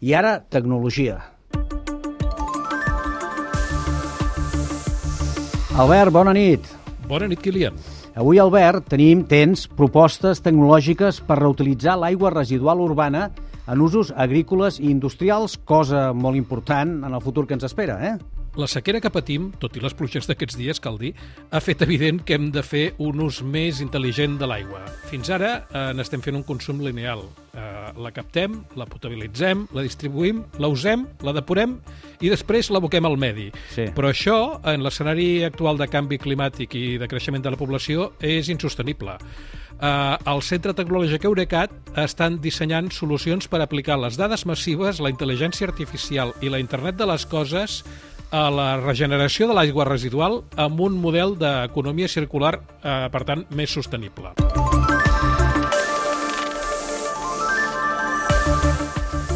I ara, tecnologia. Albert, bona nit. Bona nit, Kilian. Avui, Albert, tenim, tens propostes tecnològiques per reutilitzar l'aigua residual urbana en usos agrícoles i industrials, cosa molt important en el futur que ens espera, eh? La sequera que patim, tot i les pluges d'aquests dies, cal dir, ha fet evident que hem de fer un ús més intel·ligent de l'aigua. Fins ara eh, n'estem fent un consum lineal. Eh, la captem, la potabilitzem, la distribuïm, la usem, la depurem i després l'aboquem al medi. Sí. Però això, en l'escenari actual de canvi climàtic i de creixement de la població, és insostenible. Uh, al Centre Tecnològic Eurecat estan dissenyant solucions per aplicar les dades massives, la intel·ligència artificial i la internet de les coses a la regeneració de l'aigua residual amb un model d'economia circular, eh, per tant, més sostenible.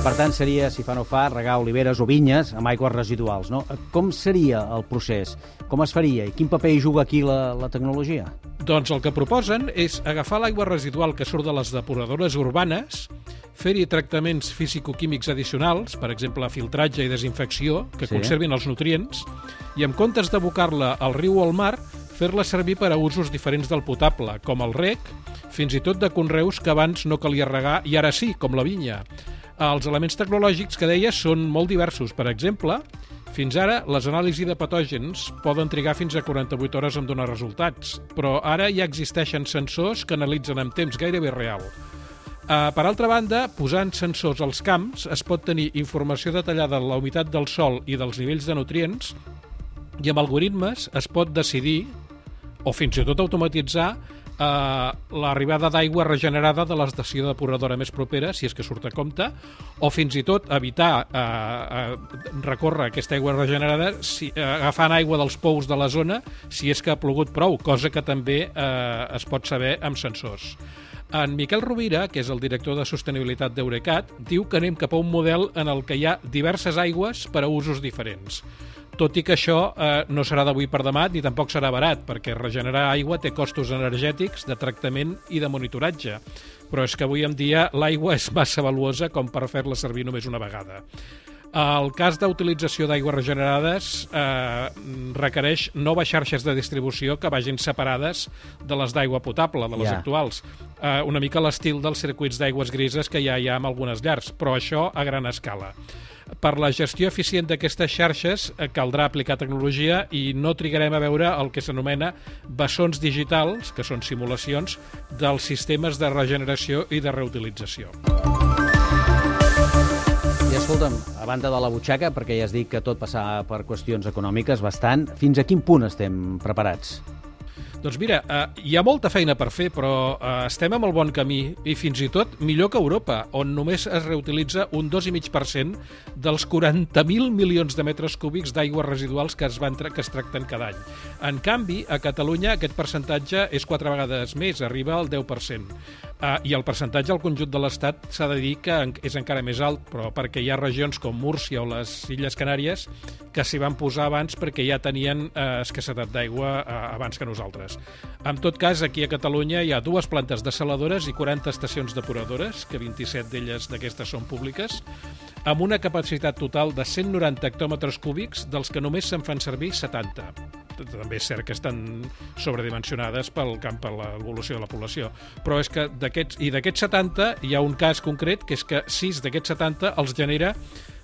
Per tant, seria, si fa no fa, regar oliveres o vinyes amb aigües residuals, no? Com seria el procés? Com es faria? I quin paper hi juga aquí la, la tecnologia? Doncs el que proposen és agafar l'aigua residual que surt de les depuradores urbanes, fer-hi tractaments físico-químics addicionals, per exemple, filtratge i desinfecció, que Sí. conservin els nutrients, i en comptes d'abocar-la al riu o al mar, fer-la servir per a usos diferents del potable, com el rec, fins i tot de conreus que abans no calia regar i ara sí, com la vinya. Els elements tecnològics que deia són molt diversos. Per exemple, fins ara, les anàlisis de patògens poden trigar fins a 48 hores en donar resultats, però ara ja existeixen sensors que analitzen en temps gairebé real. Uh, per altra banda, posant sensors als camps es pot tenir informació detallada de la humitat del sol i dels nivells de nutrients i amb algoritmes es pot decidir o fins i tot automatitzar eh, l'arribada d'aigua regenerada de l'estació depuradora més propera, si és que surt a compte, o fins i tot evitar eh, eh, recórrer aquesta aigua regenerada si, eh, agafant aigua dels pous de la zona si és que ha plogut prou, cosa que també eh, es pot saber amb sensors. En Miquel Rovira, que és el director de sostenibilitat d'Eurecat, diu que anem cap a un model en el que hi ha diverses aigües per a usos diferents. Tot i que això eh, no serà d'avui per demà ni tampoc serà barat, perquè regenerar aigua té costos energètics, de tractament i de monitoratge. Però és que avui en dia l'aigua és massa valuosa com per fer-la servir només una vegada. El cas d'utilització d'aigües regenerades eh, requereix noves xarxes de distribució que vagin separades de les d'aigua potable, de les Ja. actuals. Eh, una mica l'estil dels circuits d'aigües grises que ja hi ha en algunes llars, però això a gran escala. Per la gestió eficient d'aquestes xarxes eh, caldrà aplicar tecnologia i no trigarem a veure el que s'anomena bessons digitals, que són simulacions, dels sistemes de regeneració i de reutilització. Escolta'm, a banda de la butxaca, perquè ja has dit que tot passava per qüestions econòmiques bastant, fins a quin punt estem preparats? Doncs mira, eh, hi ha molta feina per fer, però eh, estem amb el bon camí i fins i tot millor que Europa, on només es reutilitza un 2,5% dels 40.000 milions de metres cúbics d'aigües residuals que es, van que es tracten cada any. En canvi, a Catalunya aquest percentatge és quatre vegades més, arriba al 10%. Uh, I el percentatge al conjunt de l'Estat s'ha de dir que és encara més alt, però perquè hi ha regions com Múrcia o les Illes Canàries que s'hi van posar abans perquè ja tenien uh, escassetat d'aigua uh, abans que nosaltres. En tot cas, aquí a Catalunya hi ha dues plantes desaladores i 40 estacions depuradores, que 27 d'elles d'aquestes són públiques, amb una capacitat total de 190 hectòmetres cúbics, dels que només se'n fan servir 70 també és cert que estan sobredimensionades pel camp per l'evolució de la població. Però és que d'aquests i d'aquests 70 hi ha un cas concret que és que 6 d'aquests 70 els genera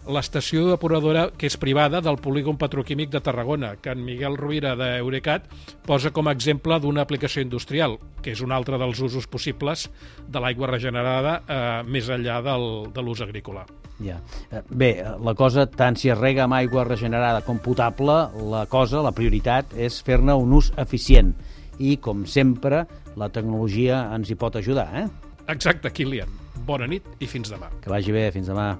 l'estació depuradora que és privada del polígon petroquímic de Tarragona, que en Miguel Rovira d'Eurecat posa com a exemple d'una aplicació industrial, que és un altre dels usos possibles de l'aigua regenerada eh, més enllà del, de l'ús agrícola. Ja. Eh, Bé, eh, la cosa, tant si es rega amb aigua regenerada com potable, la cosa, la prioritat, és fer-ne un ús eficient. I, com sempre, la tecnologia ens hi pot ajudar, eh? Exacte, Kilian. Bona nit i fins demà. Que vagi bé, fins demà.